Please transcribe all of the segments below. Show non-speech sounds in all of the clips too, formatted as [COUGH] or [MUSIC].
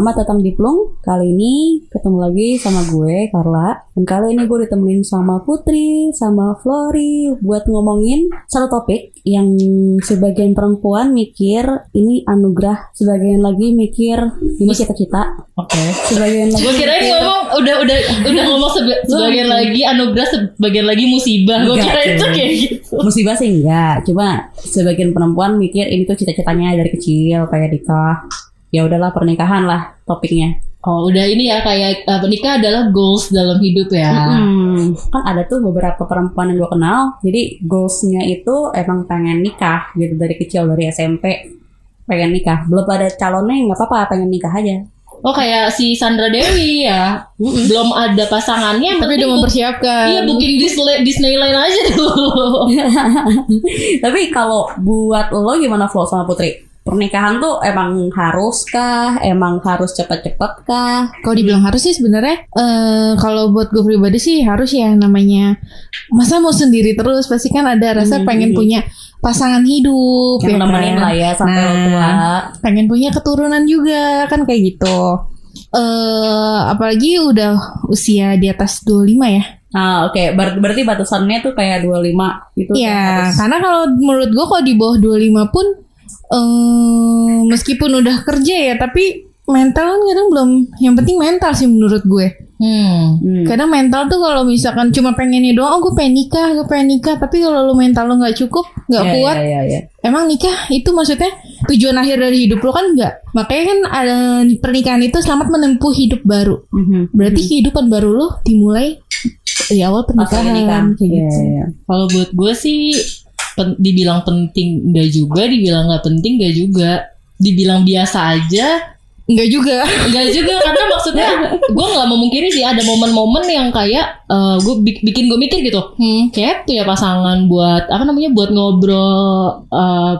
Selamat datang di Plung. Kali ini ketemu lagi sama gue Carla. Dan kali ini gue ditemenin sama Putri, sama Flori buat ngomongin satu topik yang sebagian perempuan mikir ini anugerah, sebagian lagi mikir ini cita-cita. Oke. Sebagian lagi Gue kira mikir- ngomong udah udah udah ngomong sebe- sebagian lagi anugerah sebagian lagi musibah. Gue kira itu kayak gitu. musibah sih enggak, cuma sebagian perempuan mikir ini tuh cita-citanya dari kecil kayak nikah. Ya udahlah pernikahan lah topiknya. Oh udah ini ya kayak uh, nikah adalah goals dalam hidup ya. Hmm, kan ada tuh beberapa perempuan yang gue kenal, jadi goalsnya itu emang pengen nikah gitu dari kecil dari SMP pengen nikah. Belum ada calonnya nggak apa-apa pengen nikah aja. Oh kayak si Sandra Dewi ya. Belum ada pasangannya. Tapi udah mempersiapkan. Iya booking Disney Disneyland aja dulu. [LAUGHS] Tapi kalau buat lo gimana Flo sama Putri? Pernikahan tuh emang harus kah? Emang harus cepet-cepet kah? Kalau dibilang harus sih sebenarnya eh kalau buat gue pribadi sih harus ya namanya masa mau sendiri terus pasti kan ada rasa Hmm, pengen punya pasangan hidup Yang ya nemenin kan? lah ya sampai Nah, tua. pengen punya keturunan juga kan kayak gitu. Eh apalagi udah usia di atas 25 ya. Nah oke, Ber- berarti batasannya tuh kayak 25 gitu. Iya, harus. karena kalau menurut gue kalau di bawah 25 pun eh meskipun udah kerja ya, tapi mental kan kadang belum. Yang penting mental sih menurut gue. Hmm. Hmm. Kadang mental tuh kalau misalkan cuma pengennya doang, oh gue pengen nikah, gue pengen nikah, tapi kalau lu mental lu nggak cukup, nggak Iya, kuat, iya, iya, iya. emang nikah itu maksudnya tujuan akhir dari hidup lo kan nggak? Makanya kan ada pernikahan itu selamat menempuh hidup baru. Mhm. Berarti kehidupan baru lo dimulai di awal pernikahan kayak Iya, gitu. iya. Kalau buat gue sih pen- dibilang penting enggak juga, dibilang nggak penting enggak juga, dibilang biasa aja Enggak juga. enggak juga karena maksudnya gue nggak memungkiri sih ada momen-momen yang kayak gue bikin gue mikir gitu, Hmm. kayak punya pasangan buat apa namanya buat ngobrol, eh,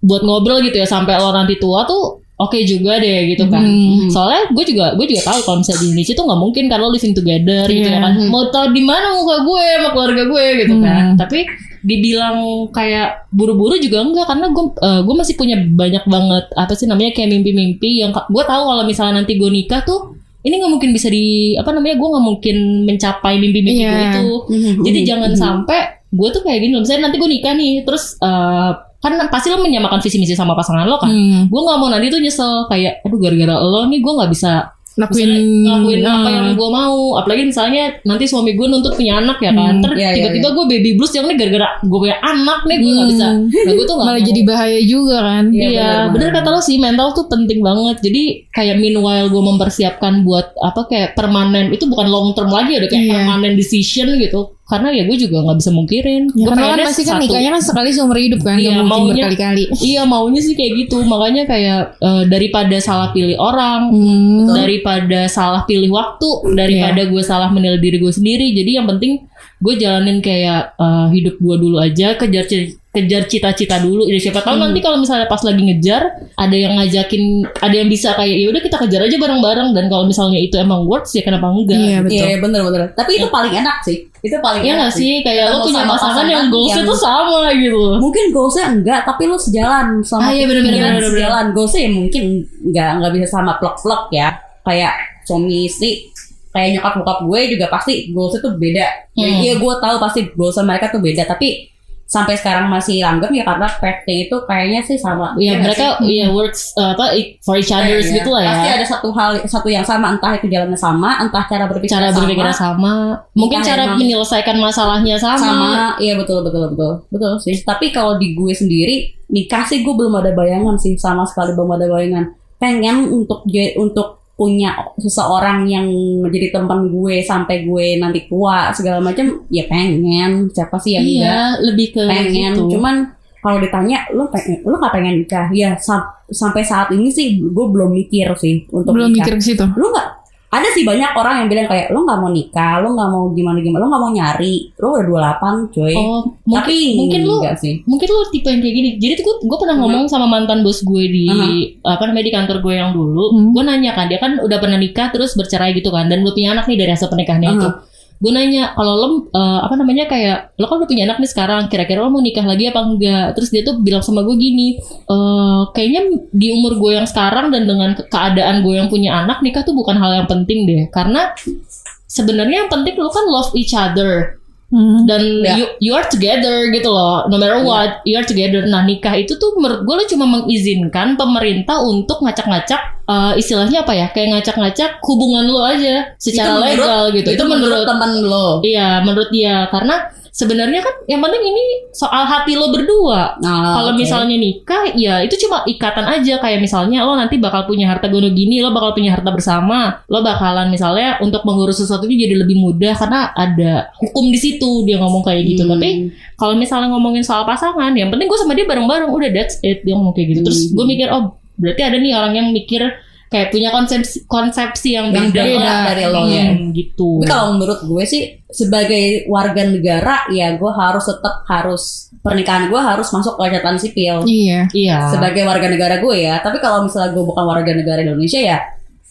buat ngobrol gitu ya sampai lo nanti tua tuh oke juga deh gitu kan. Hmm. Soalnya gue juga gue juga tahu kalau misalnya di Indonesia tuh nggak mungkin kalau living together gitu ya Iya. kan. Mau tahu di mana muka gue sama keluarga gue gitu kan. Hmm. Tapi dibilang kayak buru-buru juga enggak karena gue eh, gue masih punya banyak banget apa sih namanya kayak mimpi-mimpi yang gue tahu kalau misalnya nanti gue nikah tuh ini nggak mungkin bisa di apa namanya gue nggak mungkin mencapai mimpi-mimpi gue Iya. itu. Mhm, Jadi mhm, jangan sampai gue tuh kayak gini loh. Misalnya nanti gue nikah nih, terus eh, kan pasti lo menyamakan visi misi sama pasangan lo kan. Hmm. Gue nggak mau nanti tuh nyesel kayak, aduh gara-gara lo nih gue nggak bisa Lakuin, ngelakuin apa Hmm. yang gue mau. Apalagi misalnya nanti suami gue nuntut punya anak ya kan. Hmm, Terus iya, iya, tiba-tiba gue baby blues yang nih gara-gara gue punya anak nih gue Hmm. bisa. Nah gue tuh nggak malah mau. jadi bahaya juga kan. Iya, Iya, benar, bener kata lo sih mental tuh penting banget. Jadi kayak meanwhile gue mempersiapkan buat apa kayak permanen itu bukan long term lagi udah kayak Iya. permanen decision gitu. Karena ya gue juga nggak bisa mungkirin. Ya, Gua karena kan pasti kan nikahnya kan sekali seumur hidup kan, Iya, mungkin maunya- berkali-kali. Iya maunya sih kayak gitu. Makanya kayak eh, daripada salah pilih orang, Hmm. daripada salah pilih waktu, daripada gue salah menilai diri gue sendiri. Jadi yang penting gue jalanin kayak eh, hidup gue dulu aja, kejar kejar cita-cita dulu. Ya siapa tahu nanti kalau misalnya pas lagi ngejar, ada yang ngajakin, ada yang bisa kayak ya udah kita kejar aja bareng-bareng. Dan kalau misalnya itu emang works ya kenapa enggak? Iya betul. Iya bener bener. Tapi itu paling enak sih. Itu paling Iya enak sih? Kayak lo punya pasangan yang goalsnya yang- tuh sama gitu. Mungkin goalsnya enggak, tapi lu sejalan sama Ah, iya, bener, bener, bener, bener. sejalan. Goalsnya ya mungkin enggak enggak bisa sama plek-plek ya. Kayak suami istri kayak nyokap bokap gue juga pasti goalsnya tuh beda. Ya, Hmm. Iya gue tahu pasti goalsnya mereka tuh beda, tapi sampai sekarang masih langgeng ya karena path-nya itu kayaknya sih sama. Iya nggak mereka iya works eh, apa for each others Iya, gitu lah ya. Pasti ada satu hal satu yang sama, entah itu jalannya sama, entah cara berpikir cara berpikirnya sama, mungkin Entah cara emang- menyelesaikan masalahnya sama. sama iya betul betul betul. Betul sih. Tapi kalau di gue sendiri nikah sih gue belum ada bayangan sih sama sekali belum ada bayangan. Pengen untuk untuk punya seseorang yang menjadi teman gue sampai gue nanti tua segala macam ya pengen. Siapa sih yang enggak? iya, lebih ke pengen. gitu. cuman kalau ditanya lo pengen lo gak pengen nikah? Ya sa- sampai saat ini sih gue belum mikir sih untuk Belum nikah. mikir ke situ. lu nggak ada sih banyak orang yang bilang kayak lu nggak mau nikah, lu nggak mau gimana gimana, lu nggak mau nyari, lu udah 28 coy. Oh, mungkin Tapi mungkin enggak sih. mungkin lu tipe yang kayak gini. Jadi tuh gue, gue pernah ngomong sama mantan bos gue di Uh-huh. apa namanya di kantor gue yang dulu. Hmm. Gue nanya kan dia kan udah pernah nikah terus bercerai gitu kan dan belum punya anak nih dari hasil pernikahannya itu. Gue nanya kalau lo eh, apa namanya kayak lo kan udah punya anak nih sekarang kira-kira lo mau nikah lagi apa enggak? Terus dia tuh bilang sama gue gini eh kayaknya di umur gue yang sekarang dan dengan ke- keadaan gue yang punya anak nikah tuh bukan hal yang penting deh. Karena sebenarnya yang penting lo kan love each other. Hmm. dan Ya. you, you are together gitu loh no matter what you are together. Nah nikah itu tuh menurut gue lo cuma mengizinkan pemerintah untuk ngacak-ngacak eh, istilahnya apa ya? Kayak ngacak-ngacak hubungan lo aja secara menurut- legal gitu. itu menurut teman lo. iya menurut dia. Karena sebenarnya kan yang penting ini soal hati lo berdua. Nah, kalau oke. misalnya nikah ya itu cuma ikatan aja. Kayak misalnya lo nanti bakal punya harta gono gini lo bakal punya harta bersama. Lo bakalan misalnya untuk mengurus sesuatu itu jadi lebih mudah karena ada hukum di situ. Dia ngomong kayak gitu. Hmm. tapi kalau misalnya ngomongin soal pasangan yang penting gue sama dia bareng-bareng. Udah that's it. Dia ngomong kayak gitu. Terus Hmm. gue mikir oh berarti ada nih orang yang mikir kayak punya konsepsi konsepsi yang beda, beda dari lo, ya. Gitu Tapi kalau menurut gue sih sebagai warga negara ya gue harus tetap harus pernikahan gue harus masuk ke catatan sipil Iya. iya sebagai warga negara gue ya. Tapi kalau misalnya gue bukan warga negara Indonesia ya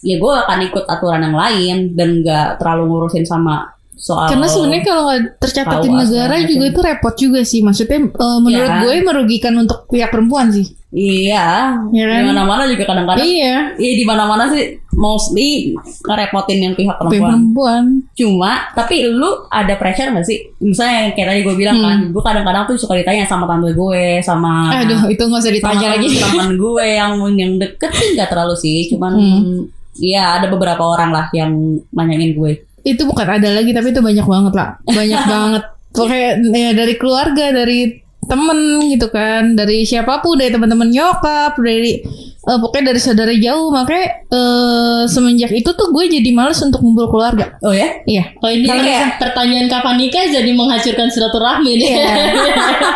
ya gue akan ikut aturan yang lain dan nggak terlalu ngurusin sama soal Karena sebenarnya kalau nggak tercatat di negara juga macam. itu repot juga sih. Maksudnya eh, menurut Iya. gue merugikan untuk pihak perempuan sih. iya Iya kan? di mana-mana juga kadang-kadang Iya. Iya di mana-mana sih mostly ngerepotin yang pihak Pihak perempuan. perempuan. Cuma tapi lu ada pressure gak sih? Misalnya yang kayak tadi gue bilang kan, gue kadang-kadang tuh suka ditanya sama tante gue, sama Aduh, itu nggak usah ditanya lagi. teman gue yang yang deket sih nggak terlalu sih, cuman Hmm. Iya ada beberapa orang lah yang nanyain gue. Itu bukan ada lagi tapi itu banyak banget lah banyak [LAUGHS] banget. Pokoknya ya dari keluarga dari temen gitu kan. Dari siapa pun dari teman-teman nyokap dari eh, pokoknya dari saudara jauh makanya eh, semenjak itu tuh gue jadi males untuk ngumpul keluarga Oh ya? iya Oh ini kan kayak- pertanyaan kapan nikah jadi menghancurkan silaturahmi nih. Iya. [LAUGHS]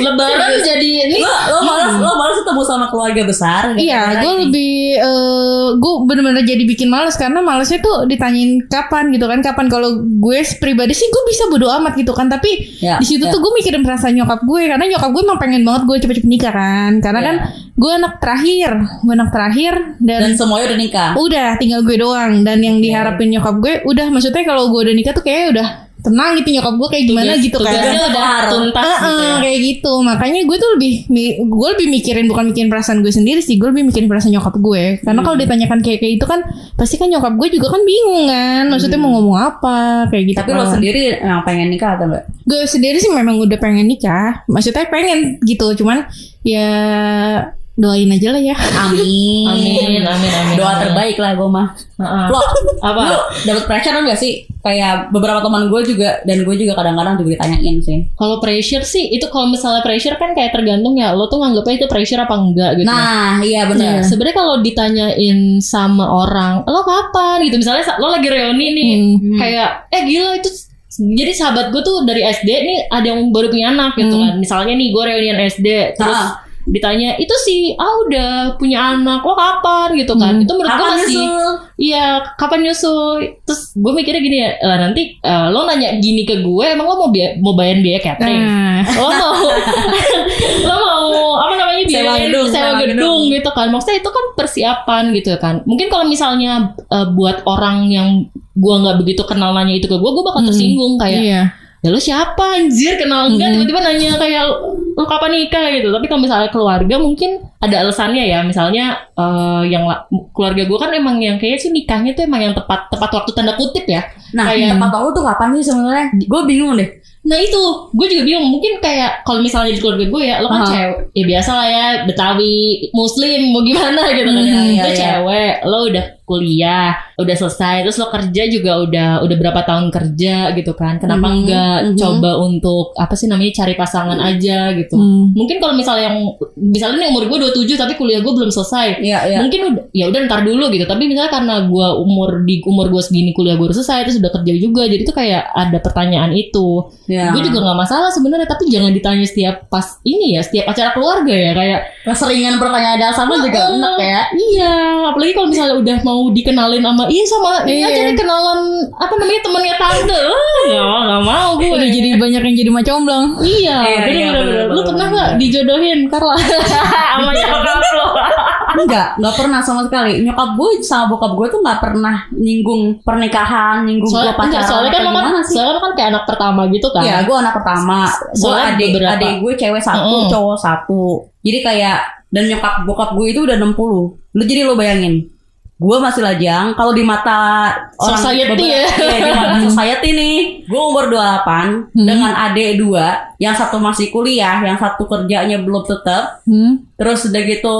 Lebaran jadi ini Lo lo malas lo malas ketemu sama keluarga besar? nggak Iya, ketemu gue lebih eh gue bener-bener jadi bikin males karena malesnya tuh ditanyain kapan gitu kan, kapan kalau gue pribadi sih gue bisa bodo amat gitu kan, tapi Ya, di situ ya. tuh gue mikirin perasaan nyokap gue karena nyokap gue emang pengen banget gue cepet-cepet nikah kan, karena Ya. kan gue anak terakhir, gue anak terakhir dan, dan semuanya udah nikah. udah tinggal gue doang dan yang diharapin nyokap gue udah maksudnya kalau gue udah nikah tuh kayak udah tenang gitu nyokap gue kayak gimana tugas- gitu kan. tugasnya udah tuntas gitu Heeh, ya. kayak gitu makanya gue tuh lebih gue lebih mikirin bukan mikirin perasaan gue sendiri sih gue lebih mikirin perasaan nyokap gue karena kalau ditanyakan kayak kayak itu kan pasti kan nyokap gue juga kan bingung kan maksudnya mau ngomong apa kayak gitu Tapi lo kan. sendiri yang pengen nikah atau enggak? gue sendiri sih memang udah pengen nikah maksudnya pengen gitu cuman ya doain aja lah ya Amin. Amin, amin, amin. Doa amin. terbaik lah gue mah. Heeh. Lo Apa? Lu dapet pressure enggak sih? Kayak beberapa teman gue juga dan gue juga kadang-kadang juga ditanyain sih. Kalau pressure sih itu kalau misalnya pressure kan kayak tergantung ya lo tuh nganggapnya itu pressure apa enggak gitu. Nah, iya Nah, benar. sebenarnya kalau ditanyain sama orang, lo kapan gitu misalnya sa- lo lagi reuni nih, Hmm. kayak eh gila itu jadi sahabat gue tuh dari SD nih ada yang baru punya anak gitu Hmm. kan. Misalnya nih gue reunian SD terus Ah. Ditanya itu sih ah udah punya anak lo kapan gitu kan. Hmm. Itu menurut gue masih? Iya, kapan nyusul? Terus gue mikirnya gini ya, "Lah, nanti eh, lo nanya gini ke gue, emang lo mau biaya, mau bayar biaya catering? nah Lo mau, [LAUGHS] lo mau apa namanya biaya Sewa gedung, sewa gedung gedung. gitu kan? Maksudnya itu kan persiapan gitu kan. Mungkin kalau misalnya eh, buat orang yang gue nggak begitu kenal nanya itu ke gue, gue bakal Hmm. tersinggung kayak iya ya lu siapa anjir kenal enggak Hmm. tiba-tiba nanya kayak lu kapan nikah gitu tapi kalau misalnya keluarga mungkin ada alasannya ya misalnya eh, yang keluarga gue kan emang yang kayak sih nikahnya tuh emang yang tepat tepat waktu tanda kutip ya Nah, Kayak- tepat waktu tuh kapan sih sebenarnya? Gue bingung deh. nah itu gue juga bingung mungkin kayak kalau misalnya di keluarga gue ya lo kan Aha. cewek ya biasa lah ya betawi muslim mau gimana gitu kan Hmm, ya iya, Lo iya. cewek lo udah kuliah udah selesai terus lo kerja juga udah udah berapa tahun kerja gitu kan kenapa Mhm, enggak mhm. coba untuk apa sih namanya cari pasangan aja gitu Hmm. mungkin kalau misalnya yang misalnya nih umur gue 27 tapi kuliah gue belum selesai Iya, iya. mungkin udah ya udah ntar dulu gitu tapi misalnya karena gue umur di umur gue segini kuliah gue udah selesai terus udah kerja juga jadi tuh kayak ada pertanyaan itu Iya. gue juga nggak masalah sebenarnya tapi jangan ditanya setiap pas ini ya setiap acara keluarga ya kayak keseringan pertanyaan sama juga "Eh, enak ya. iya apalagi kalau misalnya udah mau dikenalin sama iya sama ini Iya. aja nih kenalan apa namanya temannya tante Ah, nggak mau nggak mau gue udah jadi banyak yang jadi macomblang Iya, Iya, bener, iya, bener, bener. Lu pernah nggak dijodohin Carla? [LAUGHS] Sama nyokap lo? enggak, enggak pernah sama sekali. Nyokap gue sama bokap gue tuh enggak pernah nyinggung pernikahan, nyinggung gue Soalnya, enggak, pacaran soalnya kan kan, gimana sih. soalnya kan kayak anak pertama gitu kan. Iya, gue anak pertama. Gue Soalnya adik, beberapa- adik gue cewek satu, Mm-mm. cowok satu. Jadi kayak dan nyokap bokap gue itu udah 60. Lu jadi lo bayangin. Gue masih lajang kalau di mata orang Society ya. [LAUGHS] Iya, di mata [LAUGHS] society nih. Gue umur 28 Hmm. dengan adik dua, yang satu masih kuliah, yang satu kerjanya belum tetap. Hmm. Terus udah gitu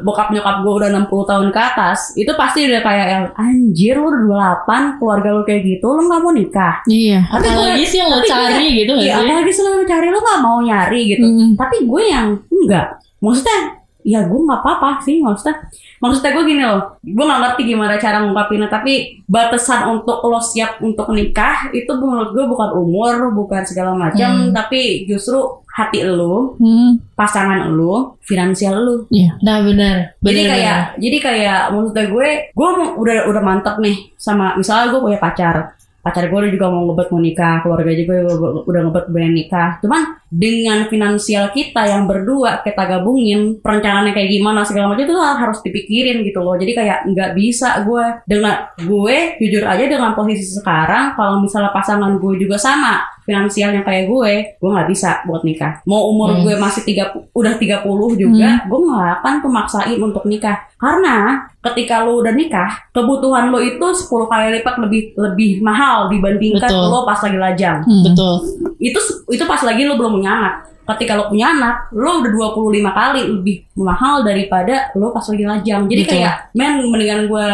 bokap nyokap gue udah 60 tahun ke atas. Itu pasti udah kayak yang anjir lu udah 28, keluarga lu kayak gitu, lu nggak mau nikah. Iya. Tapi Apalagi gue- sih yang lo cari gue- gitu Iya, sih? apalagi selalu cari lo gak mau nyari gitu. Mm. Tapi gue yang enggak. Maksudnya ya gue nggak apa-apa sih maksudnya. Maksudnya gue gini loh, gue nggak ngerti gimana cara ngungkapinnya. Tapi batasan untuk lo siap untuk nikah itu menurut gue bukan umur, bukan segala macam, Hmm. tapi justru hati lo, Hmm. pasangan lo, finansial lo. Iya. Nah benar. Jadi kayak, benar. jadi kayak maksudnya gue, gue mau- udah udah mantep nih sama misalnya gue punya pacar, pacar gue juga mau ngebet mau nikah, keluarga juga udah- udah ngebet pengen nikah. Cuman dengan finansial kita yang berdua kita gabungin, perencanaannya kayak gimana segala macam itu harus dipikirin gitu loh. Jadi kayak nggak bisa gue dengan gue jujur aja dengan posisi sekarang, kalau misalnya pasangan gue juga sama finansialnya kayak gue, gue nggak bisa buat nikah. Mau umur Hmm. gue masih tiga udah 30 juga, gue nggak akan tuh maksain untuk nikah. Karena ketika lo udah nikah, kebutuhan lo itu 10 kali lipat lebih lebih mahal dibandingkan Betul. lo pas lagi lajang. Hmm. Betul. Itu itu pas lagi lo belum punya anak. Ketika lo punya anak, lo udah 25 kali lebih mahal daripada lo pas lagi lajang. Jadi Betul. kayak, men mendingan gue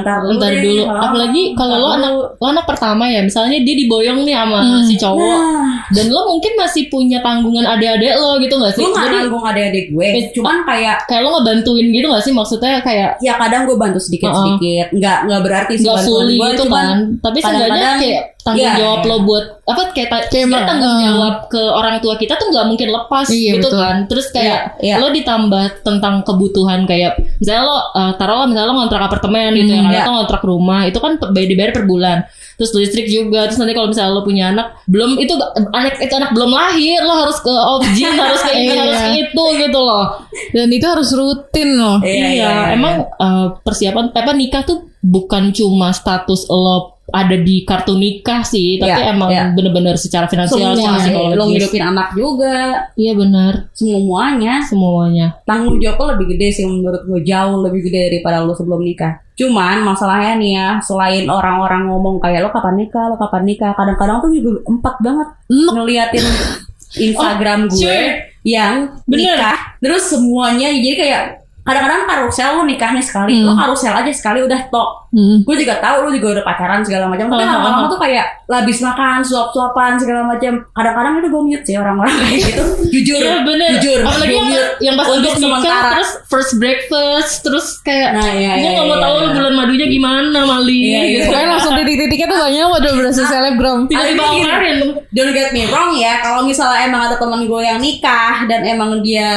ntar dulu Ntar deh. dulu. Ah, Apalagi kalau lo anak lo anak pertama ya, misalnya dia diboyong nih sama Hmm. si cowok, Nah, dan lo mungkin masih punya tanggungan adik-adik lo gitu gak sih? gue gak Jadi nanggung adik-adik gue. Eh, Cuman kayak kayak lo ngebantuin gitu gak sih? Maksudnya kayak ya kadang gue bantu sedikit sedikit nggak nggak berarti sih bantuan gue gitu cuman kan? Tapi seenggaknya kayak tanggung Iya. jawab lo buat apa kayak, ta- Kayak emang, tanggung eh. jawab ke orang tua kita tuh nggak mungkin lepas Iya, gitu betul. kan. Terus kayak Iya, iya. lo ditambah tentang kebutuhan kayak misalnya lo uh, taruh lo misalnya lo ngontrak apartemen gitu Hmm, ya, iya. atau ngontrak rumah itu kan bayar dibayar per bulan. Terus listrik juga. Terus nanti kalau misalnya lo punya anak, belum itu anak itu anak belum lahir, lo harus ke objin, [LAUGHS] harus ke ini, Iya. harus ke itu gitu loh. Dan itu harus rutin loh. Iya, Iya, iya, iya, emang uh, persiapan apa nikah tuh bukan cuma status lo ada di kartu nikah sih, tapi Iya, emang iya. bener-bener secara finansial, semua secara lo psikologis. ngidupin anak juga Iya benar, semuanya semuanya. tanggung jawab lo lebih gede sih menurut gue jauh lebih gede daripada lo sebelum nikah cuman masalahnya nih ya selain orang-orang ngomong kayak lo kapan nikah lo kapan nikah kadang-kadang tuh juga empat banget Enak. ngeliatin [LAUGHS] Instagram gue cuy. yang Bener. nikah terus semuanya jadi kayak kadang-kadang karusel lo nikahnya sekali lo Hmm. karusel aja sekali udah tok Hmm. gue juga tahu lu juga udah pacaran segala macam tapi lama-lama tuh kayak labis makan suap-suapan segala macam kadang-kadang itu gue mute sih orang-orang kayak gitu jujur Iya bener. jujur Apalagi yang, mute. yang pas Untuk sementara. terus first breakfast, terus kayak nah iya gue iya gak mau iya, tahu iya. lu bulan madunya gimana Mali. Iya, iya. gitu. Pokoknya langsung titik-titiknya tuh banyak udah berasa selebgram. Tiba-tiba kemarin. don't get me wrong ya kalau misalnya emang ada teman gue yang nikah dan emang dia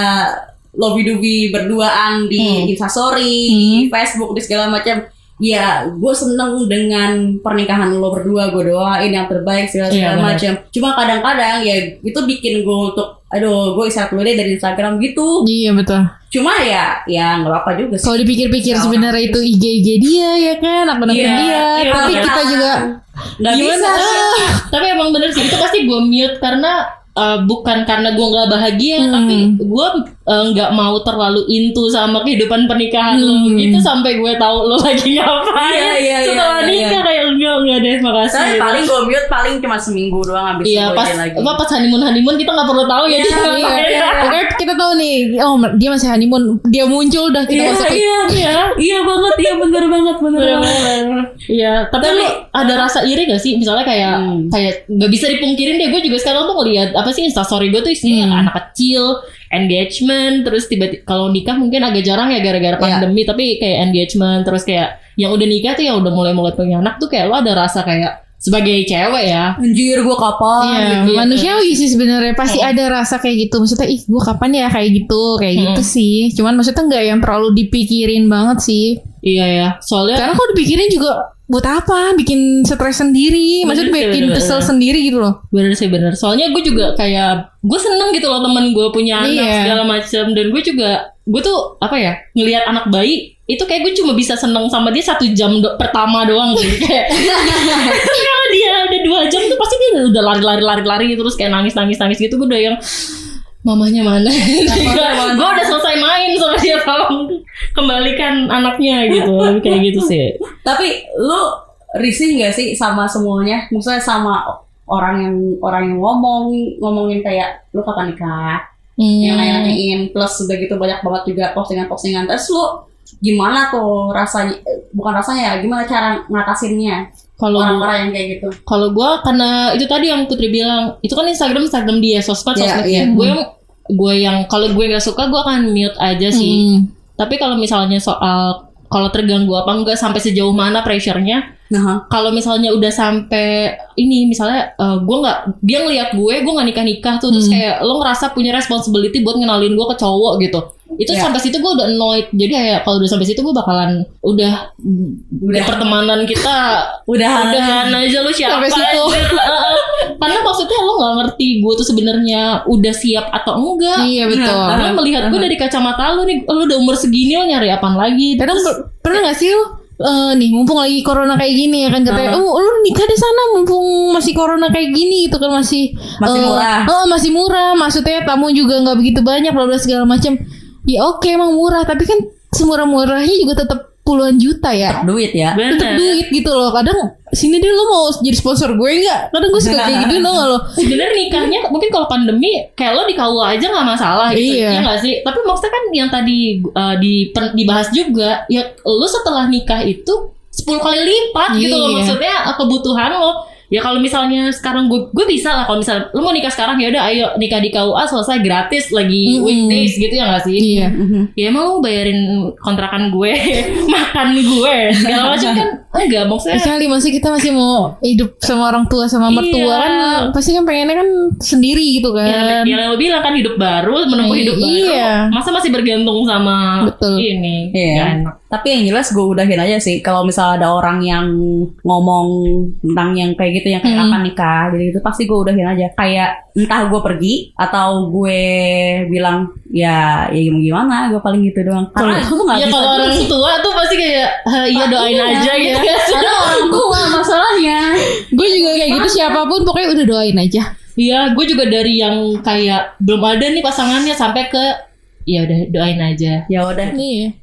lobby dubi berduaan di Hmm. instastory di Facebook di segala macam ya gue seneng dengan pernikahan lo berdua gue doain yang terbaik segala, Iya, segala benar. macam cuma kadang-kadang ya itu bikin gue untuk aduh gue istirahat dulu deh dari Instagram gitu Iya betul. cuma ya ya nggak apa-apa juga sih Kalau dipikir-pikir sebenarnya itu IG IG dia ya kan, akun-akun Iya, dia. iya, Tapi betul. kita juga nggak Gimana? bisa [LAUGHS] tapi emang bener sih itu pasti gue mute karena uh, bukan karena gue nggak bahagia Hmm. tapi gue uh, nggak mau terlalu into sama kehidupan pernikahan lo Hmm. gitu sampai gue tahu lo lagi ngapain Iya, iya, iya, setelah iya, nikah kayak enggak enggak deh makasih Tapi gitu. paling gue mute paling cuma seminggu doang habis Iya itu pas lagi. apa pas honeymoon honeymoon kita nggak perlu tahu ya Iya, dia iya, ngapain. iya. Pokoknya kita tahu nih, oh dia masih honeymoon, dia muncul udah kita Iya, masuk iya, iya, iya banget, iya bener banget, bener banget. Bener-bener. Iya, tapi lu ada rasa iri gak sih? Misalnya kayak Hmm. kayak nggak bisa dipungkirin deh. Gue juga sekarang tuh ngeliat apa sih instastory gue tuh isinya Hmm. anak kecil, engagement, terus tiba-tiba kalau nikah mungkin agak jarang ya gara-gara Iya. pandemi. Tapi kayak engagement, terus kayak yang udah nikah tuh yang udah mulai-mulai punya anak tuh kayak lo ada rasa kayak sebagai cewek ya. Anjir gue kapan? Iya, gitu. manusiawi sih sebenarnya pasti ada rasa kayak gitu. Maksudnya ih gue kapan ya kayak gitu, kayak Hmm. gitu sih. Cuman maksudnya nggak yang terlalu dipikirin banget sih. Iya ya, soalnya Karena kalau dipikirin juga buat apa? Bikin stres sendiri, maksudnya Bener bikin bener, kesel bener. sendiri gitu loh. bener sih bener. Soalnya gue juga kayak gue seneng gitu loh temen gue punya anak Iya. segala macam dan gue juga gue tuh apa ya ngelihat anak bayi itu kayak gue cuma bisa seneng sama dia satu jam do- pertama doang gitu [LAUGHS] kayak kalau dia udah dua jam tuh pasti dia udah lari-lari lari-lari terus kayak nangis nangis nangis gitu gue udah yang mamanya mana gue udah selesai main sama dia tolong kembalikan anaknya gitu kayak gitu sih Tapi lu risih nggak sih sama semuanya? Maksudnya sama orang yang orang yang ngomong ngomongin kayak lu kapan nikah? Yang Hmm. lain-lain plus udah gitu banyak banget juga postingan-postingan. Terus lu gimana tuh rasanya? eh, Bukan rasanya ya, gimana cara ngatasinnya kalau orang-orang yang kayak gitu? Kalau gue karena itu tadi yang Putri bilang itu kan Instagram Instagram dia sosmed Iya, sosmed dia. Gue yang gue yang kalau gue nggak suka gue akan mute aja sih. Hmm. Tapi kalau misalnya soal kalau terganggu apa enggak sampai sejauh mana pressure-nya Nah, kalau misalnya udah sampai ini misalnya eh, gue nggak dia ngelihat gue gue nggak nikah nikah tuh terus Hmm. kayak lo ngerasa punya responsibility buat ngenalin gue ke cowok gitu itu Ya. sampai situ gue udah annoyed jadi kayak kalau udah sampai situ gue bakalan udah Udah. pertemanan kita udahan. udahan aja lu siapa Sampai situ. karena maksudnya lo nggak ngerti gue tuh sebenarnya udah siap atau enggak Iya betul. karena melihat gue dari kacamata lo nih lo udah umur segini lo nyari apaan lagi Kadang Terus- per- pernah gak sih lu eh, nih mumpung lagi corona kayak gini ya kan katanya oh lu nikah di sana mumpung masih corona kayak gini gitu kan masih Masih eh, murah. oh masih murah maksudnya tamu juga nggak begitu banyak bla bla segala macam ya oke emang murah. Tapi kan semurah murahnya juga tetap puluhan juta ya. Duit ya. tetap duit gitu loh. Kadang sini deh lu mau jadi sponsor gue nggak? Kadang gue suka kayak gitu [LAUGHS] gak lo? Sebenarnya nikahnya mungkin kalau pandemi kayak lo di KUA aja nggak masalah gitu Iya. ya nggak sih? Tapi maksudnya kan yang tadi uh, di per- dibahas juga ya lo setelah nikah itu 10 kali lipat gitu loh. Iya. maksudnya uh, kebutuhan lo ya kalau misalnya sekarang gue gue bisa lah kalau misalnya lo mau nikah sekarang ya udah ayo nikah di KUA selesai gratis lagi Mm-mm. weekdays gitu ya nggak sih iya Mhm. ya emang lo bayarin kontrakan gue [LAUGHS] makan gue segala macam kan enggak maksudnya Kecuali masih kita masih mau hidup sama orang tua sama mertua Iya. kan pasti kan pengennya kan sendiri gitu Ya, kan. yang lo bilang kan hidup baru menempuh Iya. hidup baru masa masih bergantung sama Betul. ini Iya. Gak enak Tapi yang jelas gue udahin aja sih kalau misalnya ada orang yang ngomong tentang yang kayak gitu yang kayak Hmm. kapan nikah? jadi itu pasti gue udahin aja. Kayak entah gue pergi atau gue bilang ya ya gimana? Gimana gue paling gitu doang. Karena gue nggak ya kalau gitu orang tua tuh pasti kayak "Hah, iya doain Iya, aja iya. gitu karena orang tua masalahnya. Gue juga kayak gitu siapa pun pokoknya udah doain aja. Iya gue juga dari yang kayak belum ada nih pasangannya sampai ke ya udah doain aja. Ya udah. Iya.